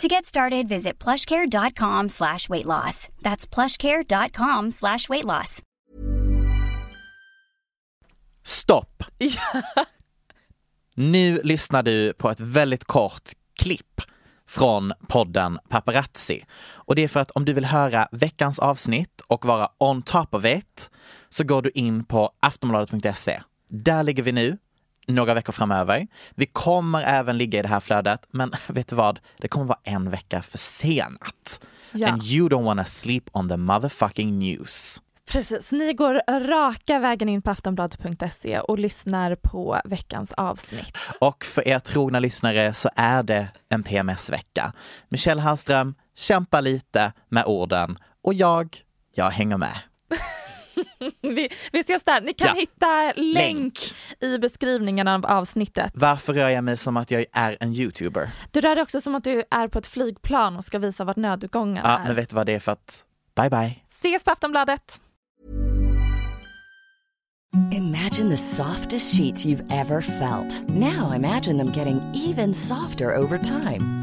To get started, visit plushcare.com slash weight loss. That's plushcare.com slash weight loss. Stopp! Nu lyssnar du på ett väldigt kort klipp från podden Paparazzi. Och det är för att om du vill höra veckans avsnitt och vara on top of it så går du in på aftonbladet.se. Där ligger vi nu, några veckor framöver. Vi kommer även ligga i det här flödet, men vet du vad? Det kommer vara en vecka försenat. Ja. And you don't wanna sleep on the motherfucking news. Precis, ni går raka vägen in på aftonbladet.se och lyssnar på veckans avsnitt. Och för er trogna lyssnare så är det en PMS-vecka. Michelle Hallström kämpar lite med orden och jag, jag hänger med. Vi, vi ses där. Ni kan Ja. hitta länk, Länk. i beskrivningen av avsnittet. Varför rör jag mig som att jag är en youtuber? Du rör dig också som att du är på ett flygplan och ska visa vart nödutgången Ja, är. men vet du vad det är för att... Bye bye. Ses på Aftonbladet! Imagine the softest sheets you've ever felt. Now imagine them getting even softer over time.